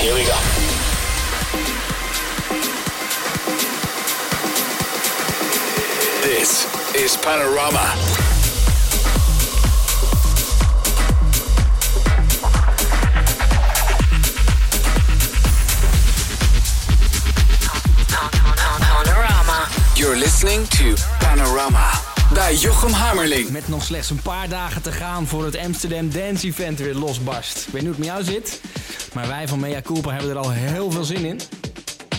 Here we go. This is Panorama. Panorama. You're listening to Panorama bij Jochem Hammerling. Met nog slechts een paar dagen te gaan voor het Amsterdam Dance Event weer losbarst. Ik weet niet hoe het met jou zit, maar wij van Mea Culpa hebben er al heel veel zin in.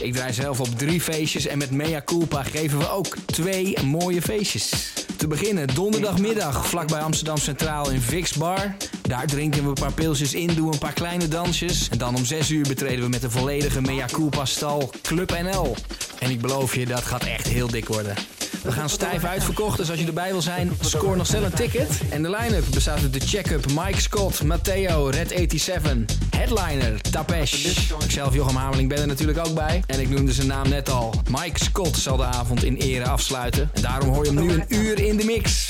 Ik draai zelf op drie feestjes en met Mea Culpa geven we ook twee mooie feestjes. Te beginnen donderdagmiddag vlakbij Amsterdam Centraal in Vix Bar. Daar drinken we een paar pilsjes in, doen een paar kleine dansjes. En dan om 6 uur betreden we met de volledige Mea Culpa stal Club NL. En ik beloof je, dat gaat echt heel dik worden. We gaan stijf uitverkocht, dus als je erbij wil zijn, score nog snel een ticket. En de line-up bestaat uit de check-up Mike Scott, Matteo, Red 87, Headliner, Tapesh. Ikzelf, Jochem Hameling, ben er natuurlijk ook bij. En ik noemde zijn naam net al. Mike Scott zal de avond in ere afsluiten. En daarom hoor je hem nu een uur in de mix.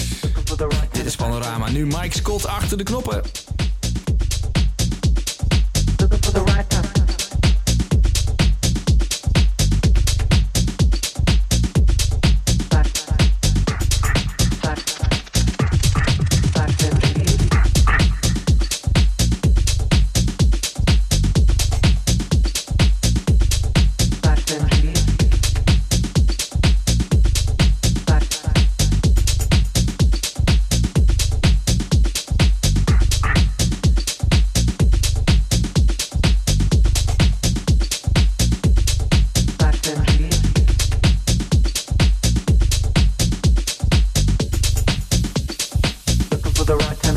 Dit is Panorama. Nu Mike Scott achter de knoppen. the right time.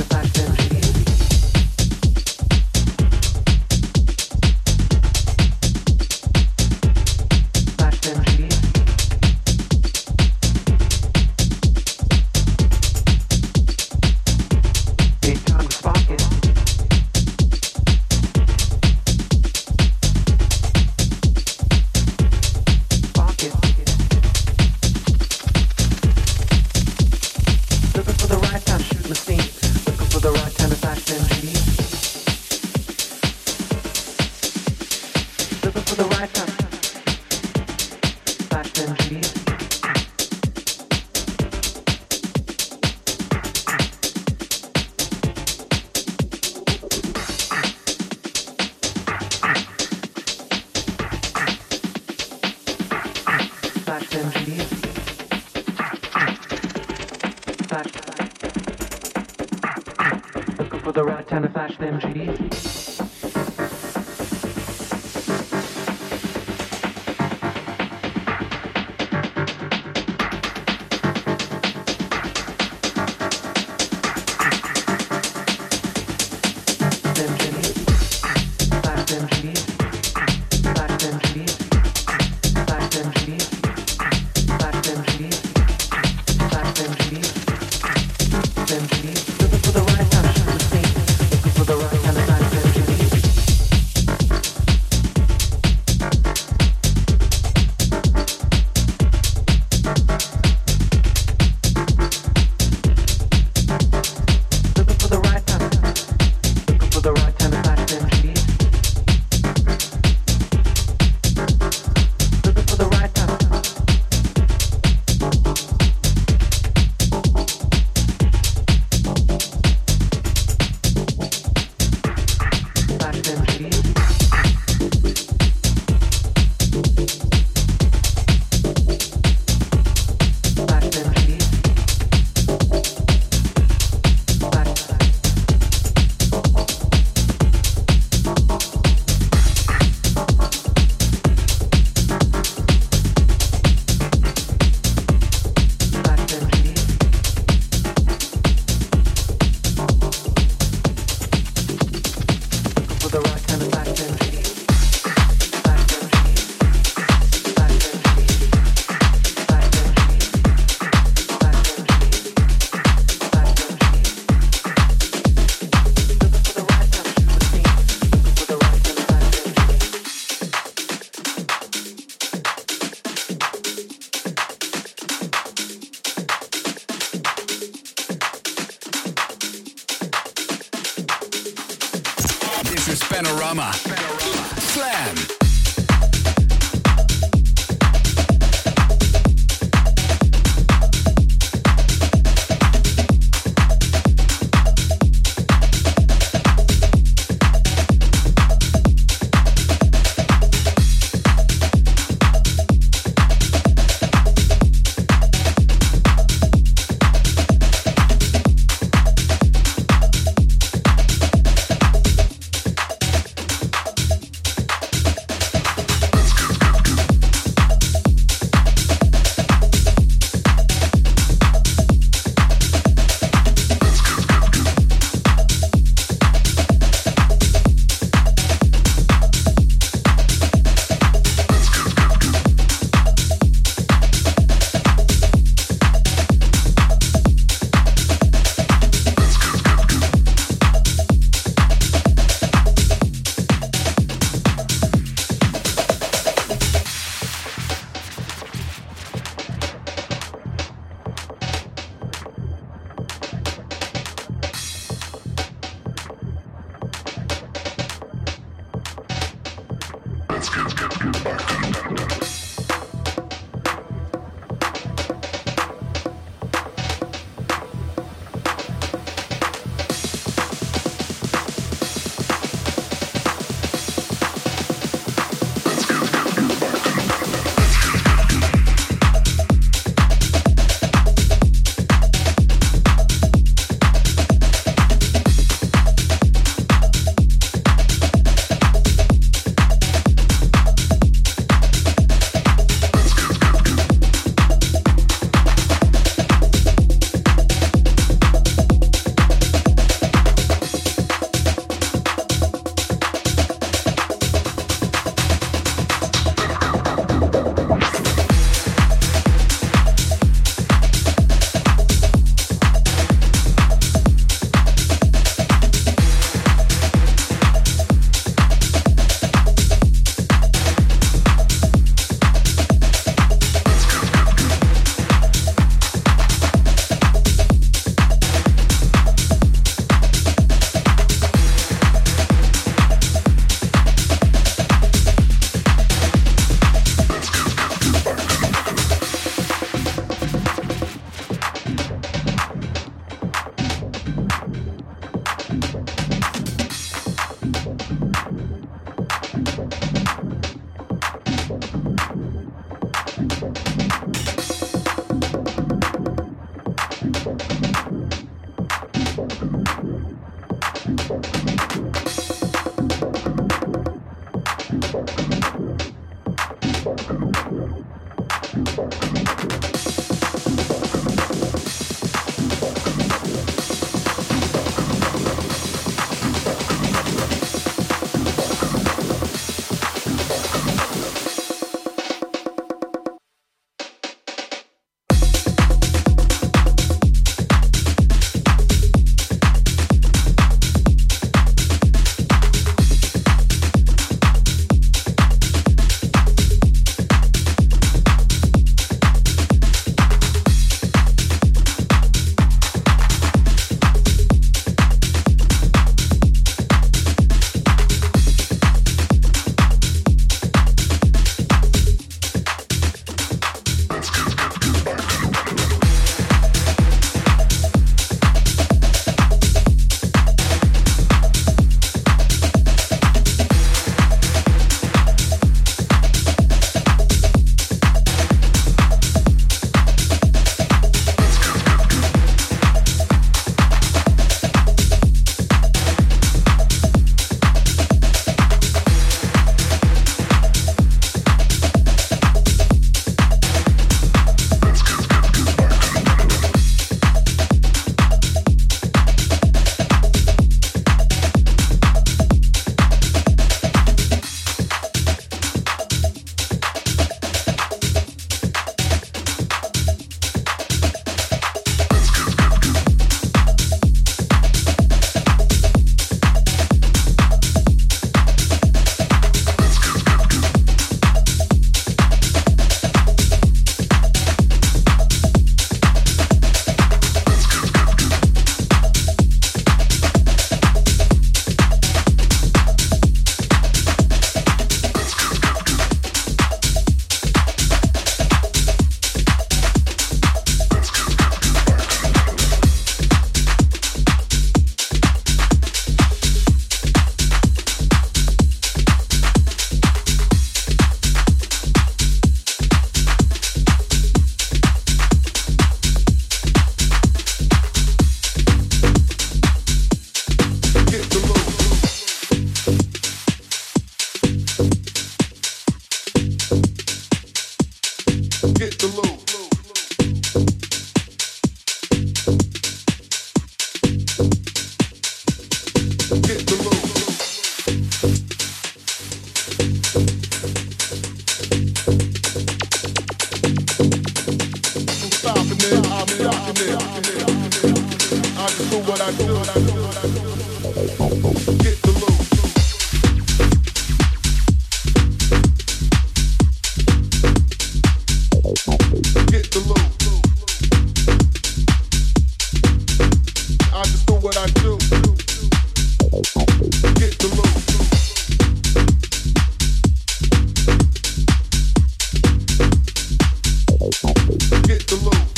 Get the loot.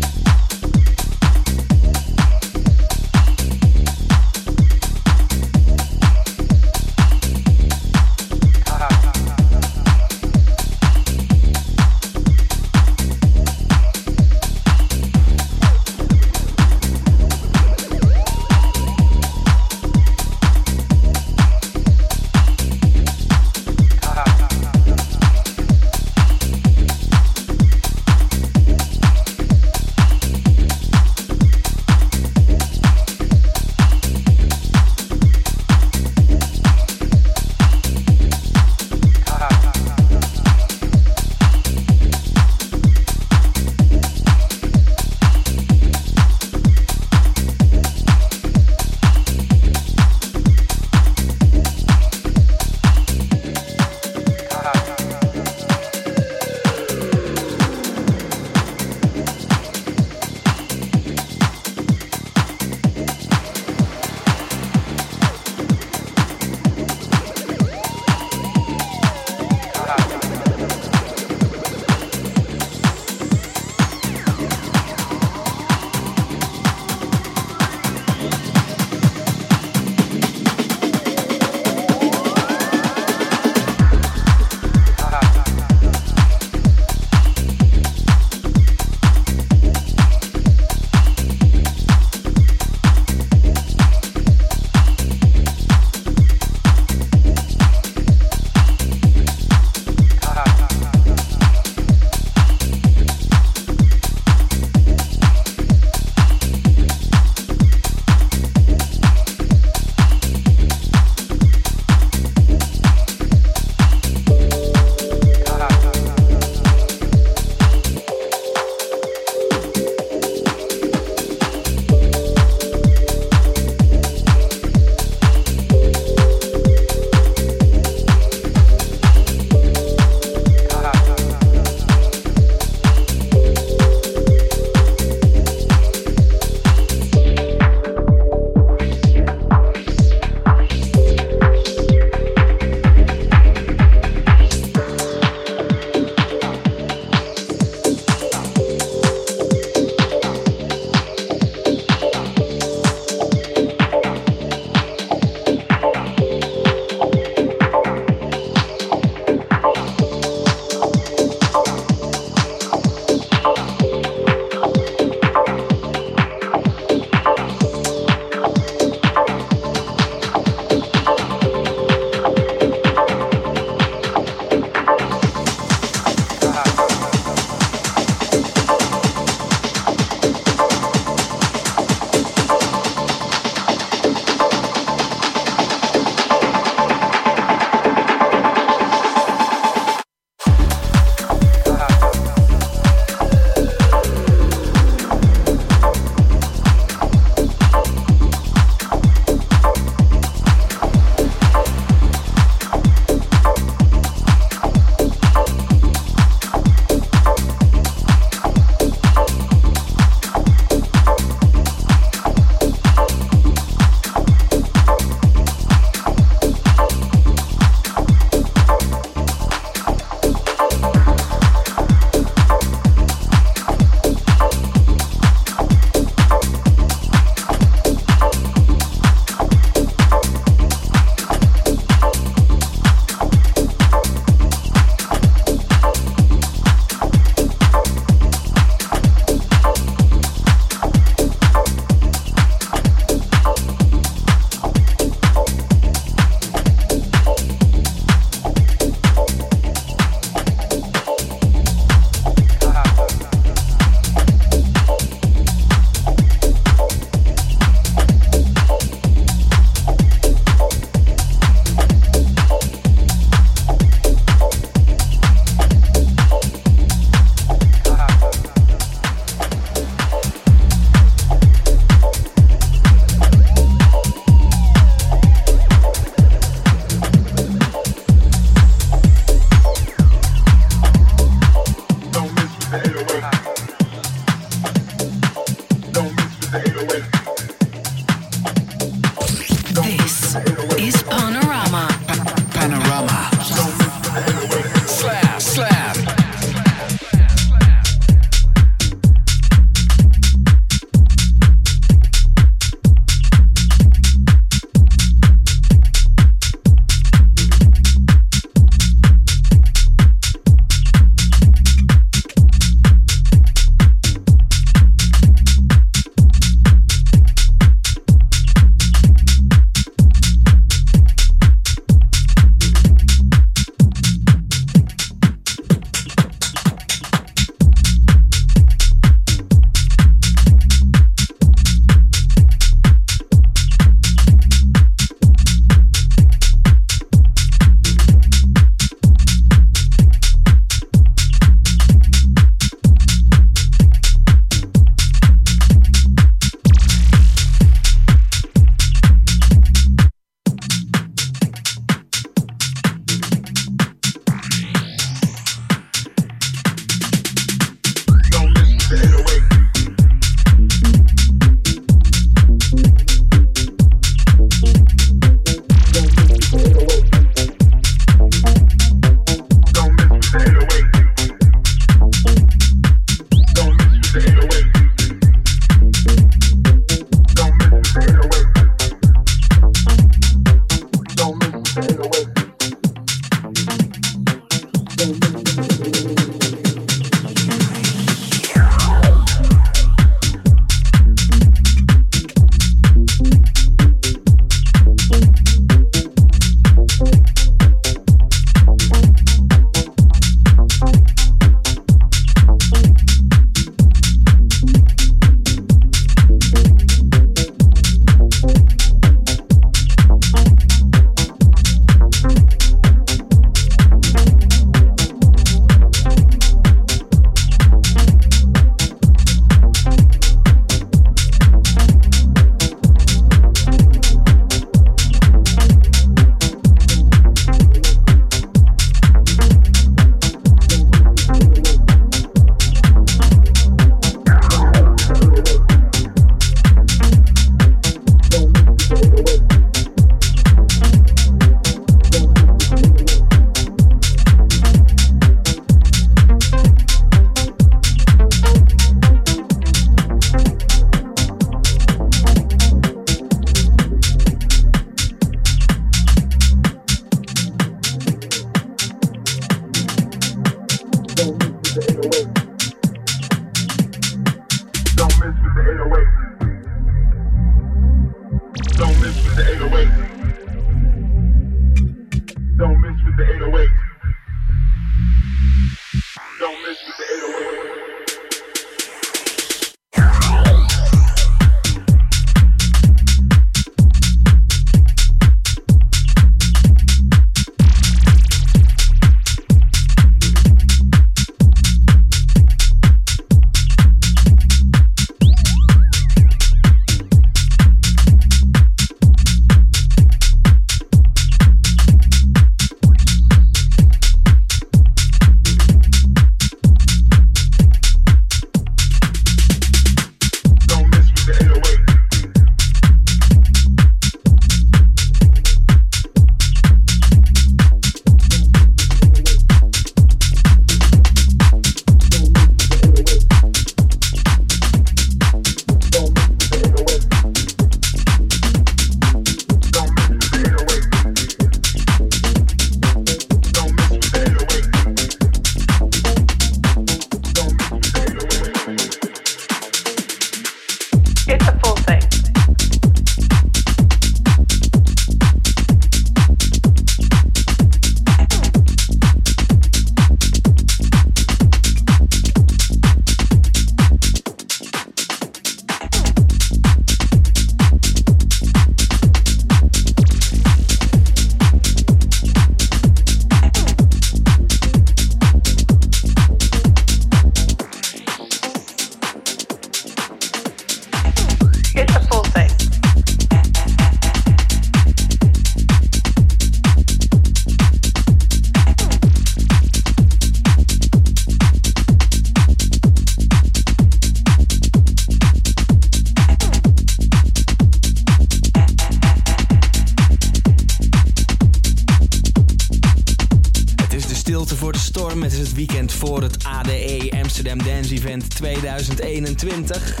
Voor het ADE Amsterdam Dance Event 2021.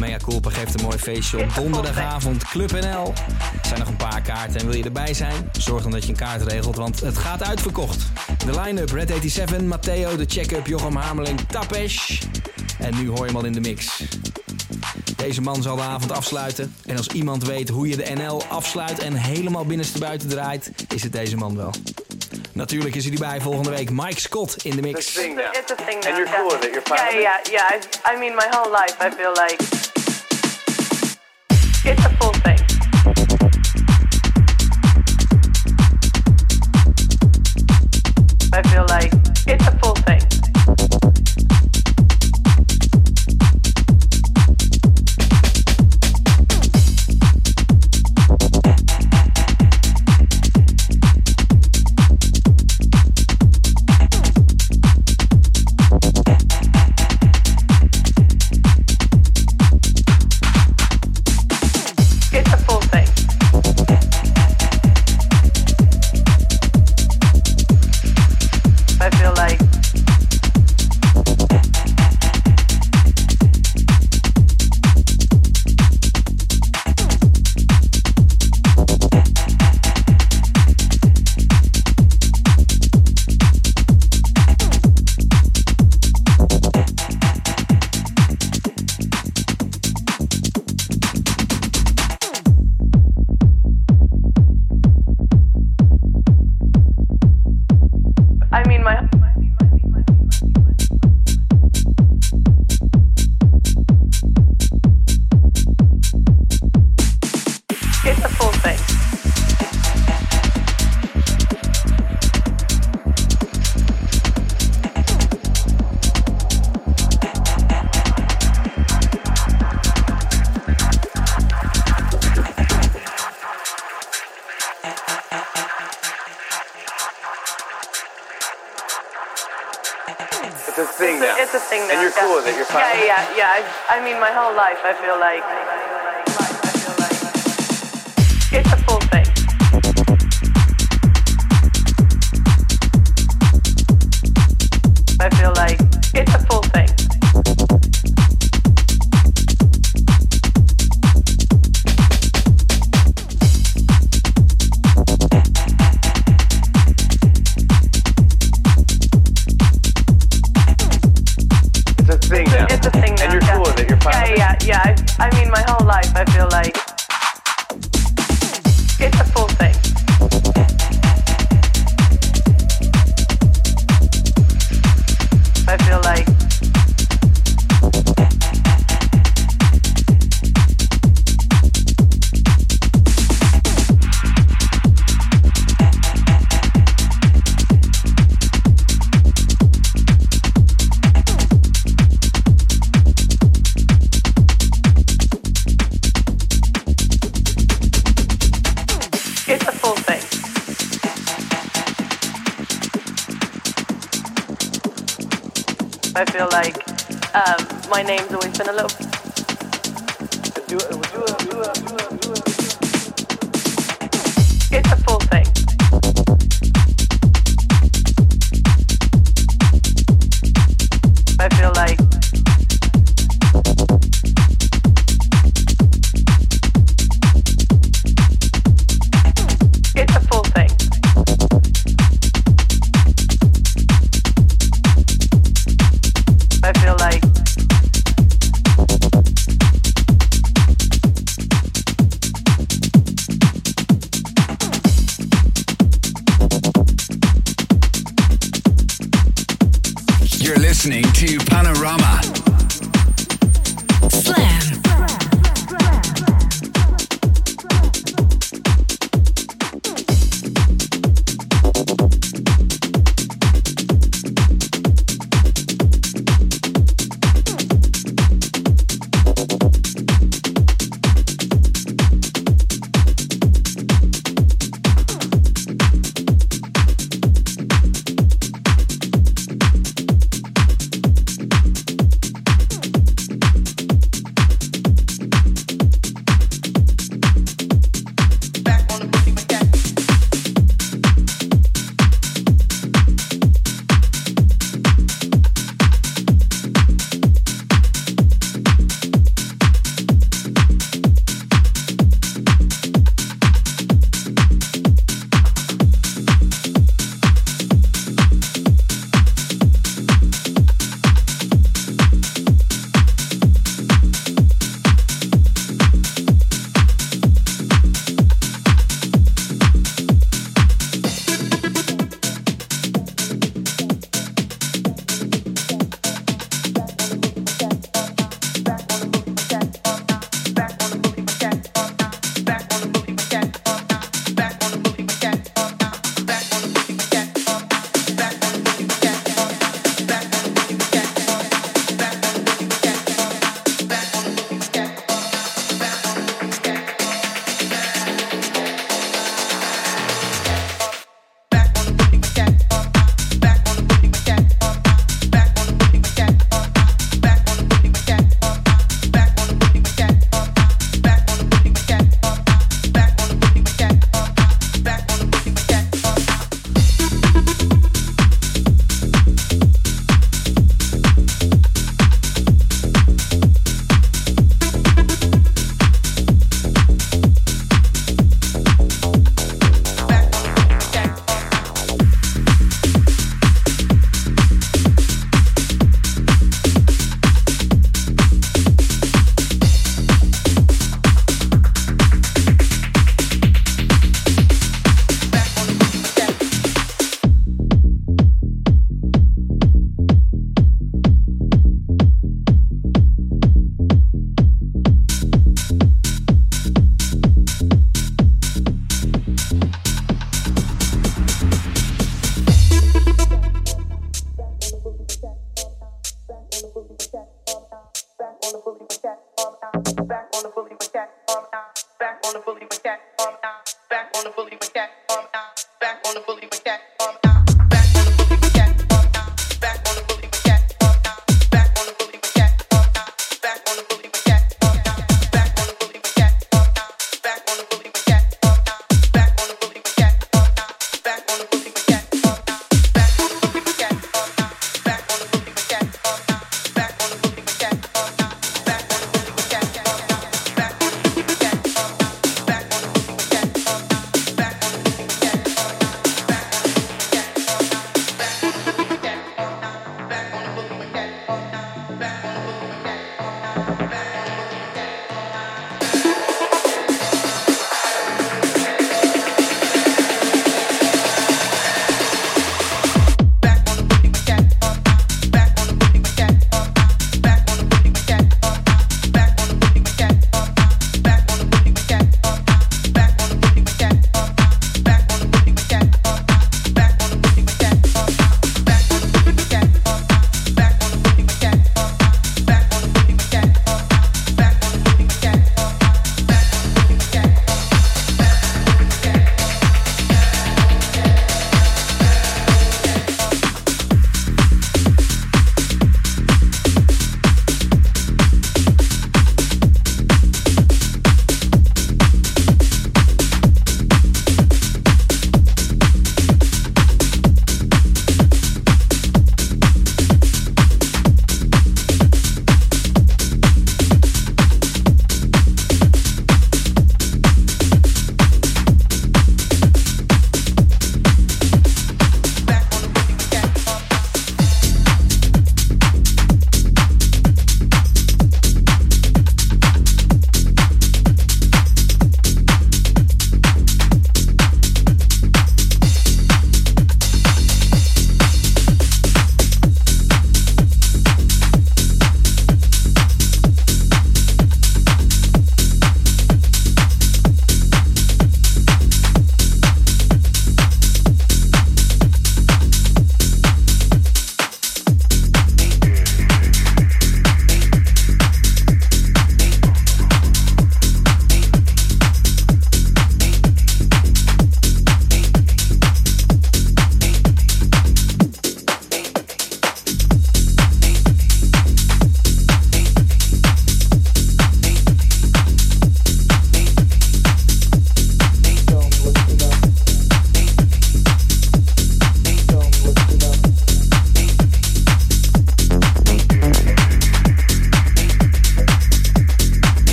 Mea Culpa geeft een mooi feestje op donderdagavond Club NL. Er zijn nog een paar kaarten en wil je erbij zijn? Zorg dan dat je een kaart regelt, want het gaat uitverkocht. De line-up Red 87, Matteo, de check-up, Jochem Hameling, Tapesh. En nu hoor je hem al in de mix. Deze man zal de avond afsluiten. En als iemand weet hoe je de NL afsluit en helemaal binnenstebuiten draait, is het deze man wel. Natuurlijk is hij erbij volgende week. Mike Scott in de mix. It's a thing now. And you're yeah. cool with it? You're fine Yeah, with yeah, yeah. I, I mean, my whole life, I feel like I feel like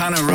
Panorama.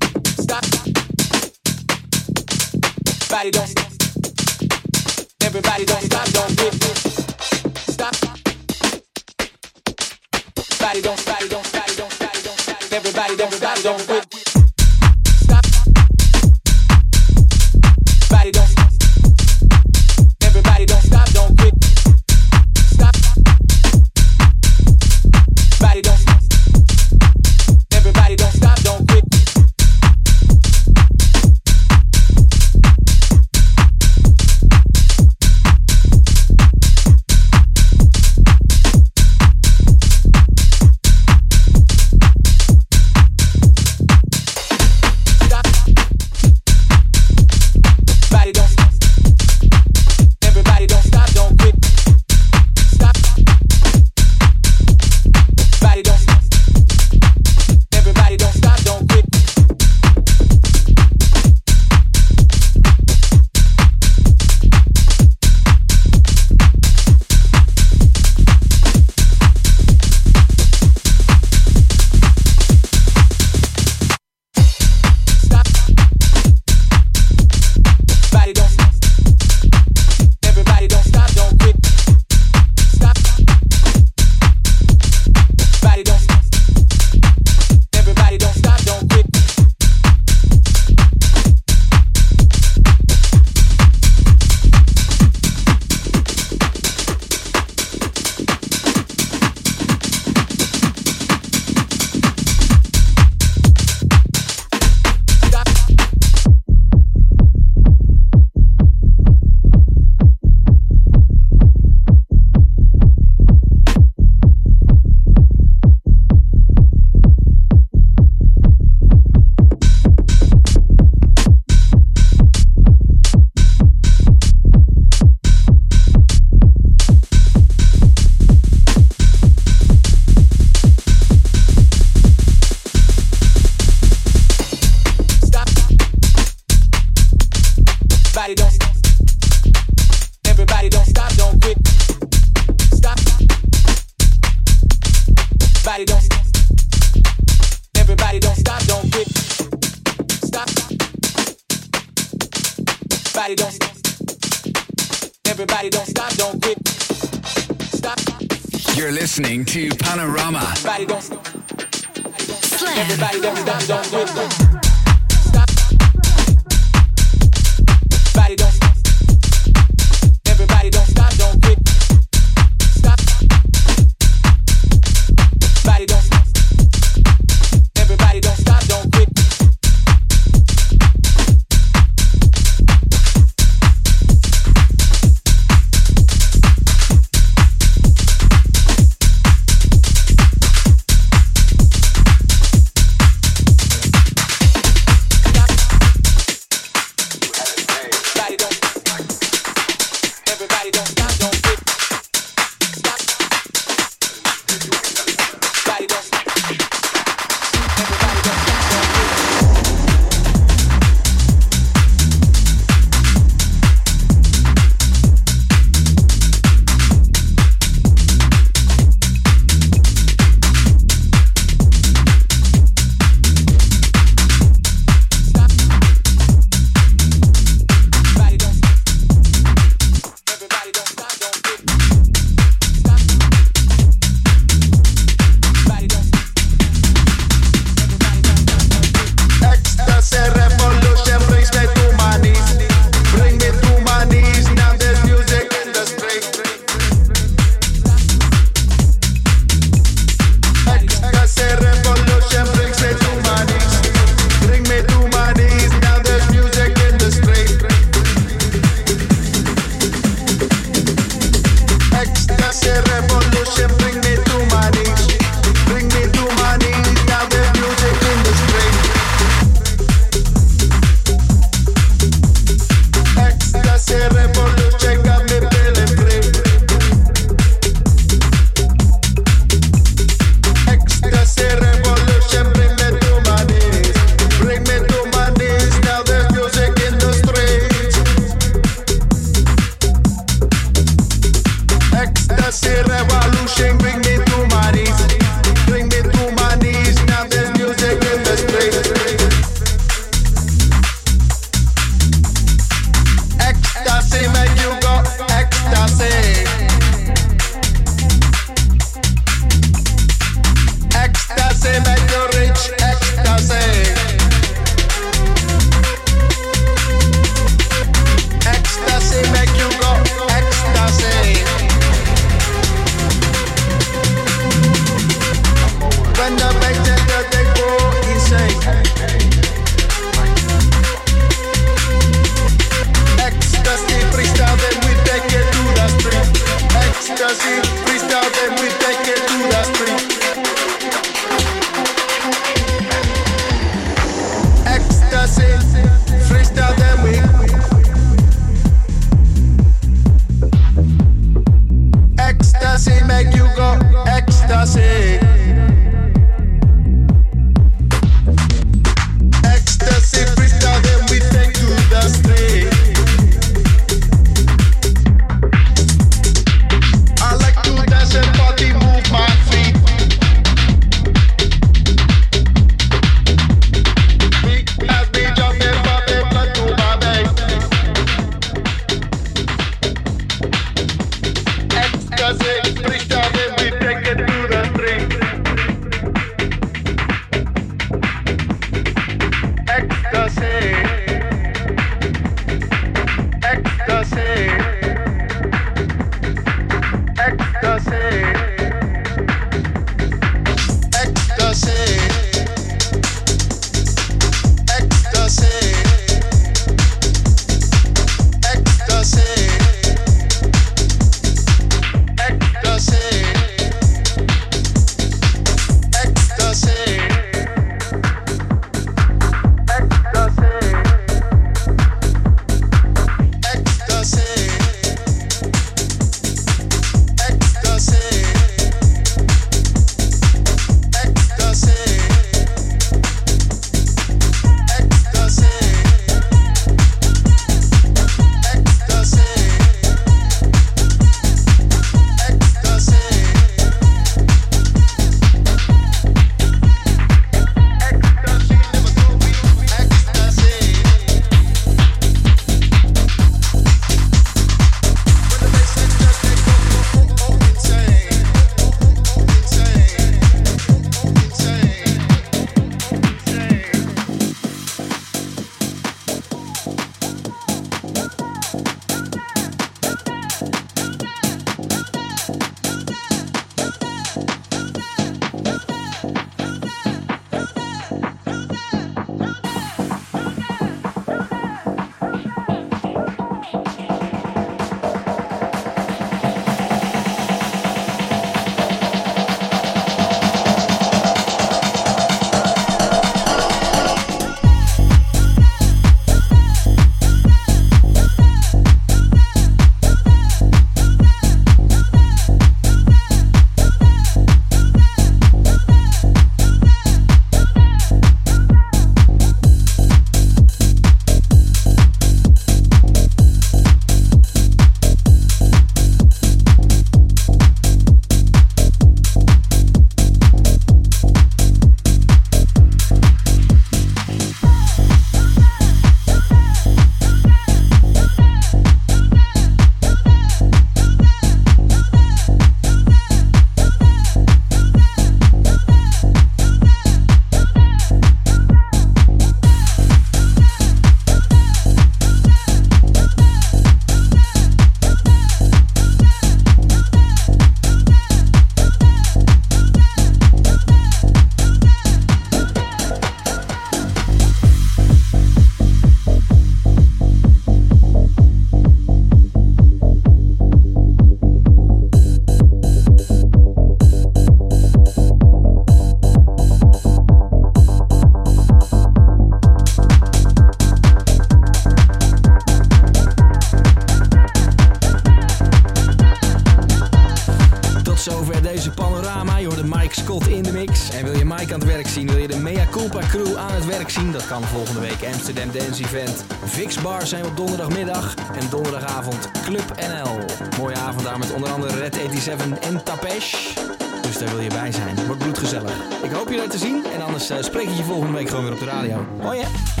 Weer op de radio.